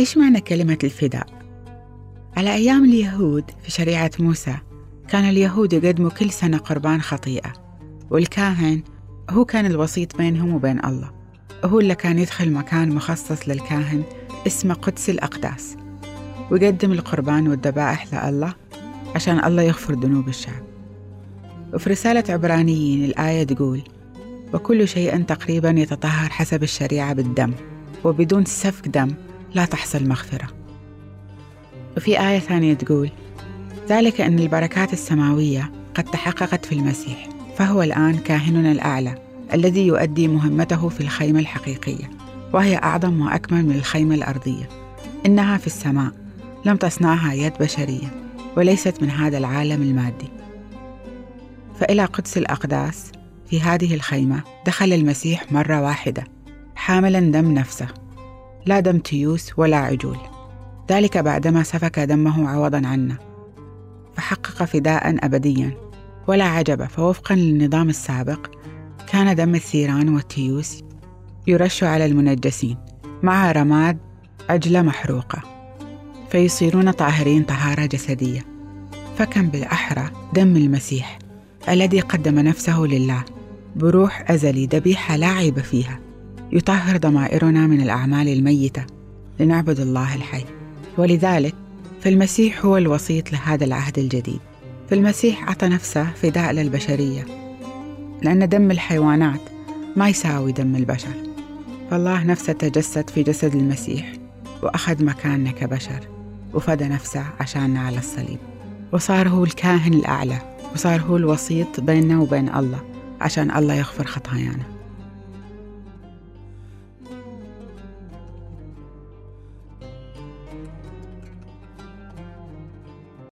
إيش معنى كلمة الفداء؟ على أيام اليهود في شريعة موسى كان اليهود يقدموا كل سنة قربان خطيئة والكاهن هو كان الوسيط بينهم وبين الله هو اللي كان يدخل مكان مخصص للكاهن اسمه قدس الأقداس ويقدم القربان والذبائح لله عشان الله يغفر ذنوب الشعب وفي رسالة عبرانيين الآية تقول وكل شيء تقريبا يتطهر حسب الشريعة بالدم وبدون سفك دم لا تحصل مغفرة. وفي آية ثانية تقول ذلك أن البركات السماوية قد تحققت في المسيح فهو الآن كاهننا الأعلى الذي يؤدي مهمته في الخيمة الحقيقية وهي أعظم وأكمل من الخيمة الأرضية. إنها في السماء لم تصنعها يد بشرية وليست من هذا العالم المادي. فإلى قدس الأقداس في هذه الخيمة دخل المسيح مرة واحدة حاملا دم نفسه. لا دم تيوس ولا عجول. ذلك بعدما سفك دمه عوضا عنا. فحقق فداء أبديا. ولا عجب فوفقا للنظام السابق كان دم الثيران والتيوس يرش على المنجسين مع رماد عجلة محروقة. فيصيرون طاهرين طهارة جسدية. فكم بالأحرى دم المسيح الذي قدم نفسه لله بروح أزلي ذبيحة لا عيب فيها. يطهر ضمائرنا من الأعمال الميتة لنعبد الله الحي. ولذلك فالمسيح هو الوسيط لهذا العهد الجديد. فالمسيح أعطى نفسه فداء للبشرية لأن دم الحيوانات ما يساوي دم البشر. فالله نفسه تجسد في جسد المسيح وأخذ مكاننا كبشر وفدى نفسه عشاننا على الصليب. وصار هو الكاهن الأعلى وصار هو الوسيط بيننا وبين الله عشان الله يغفر خطايانا.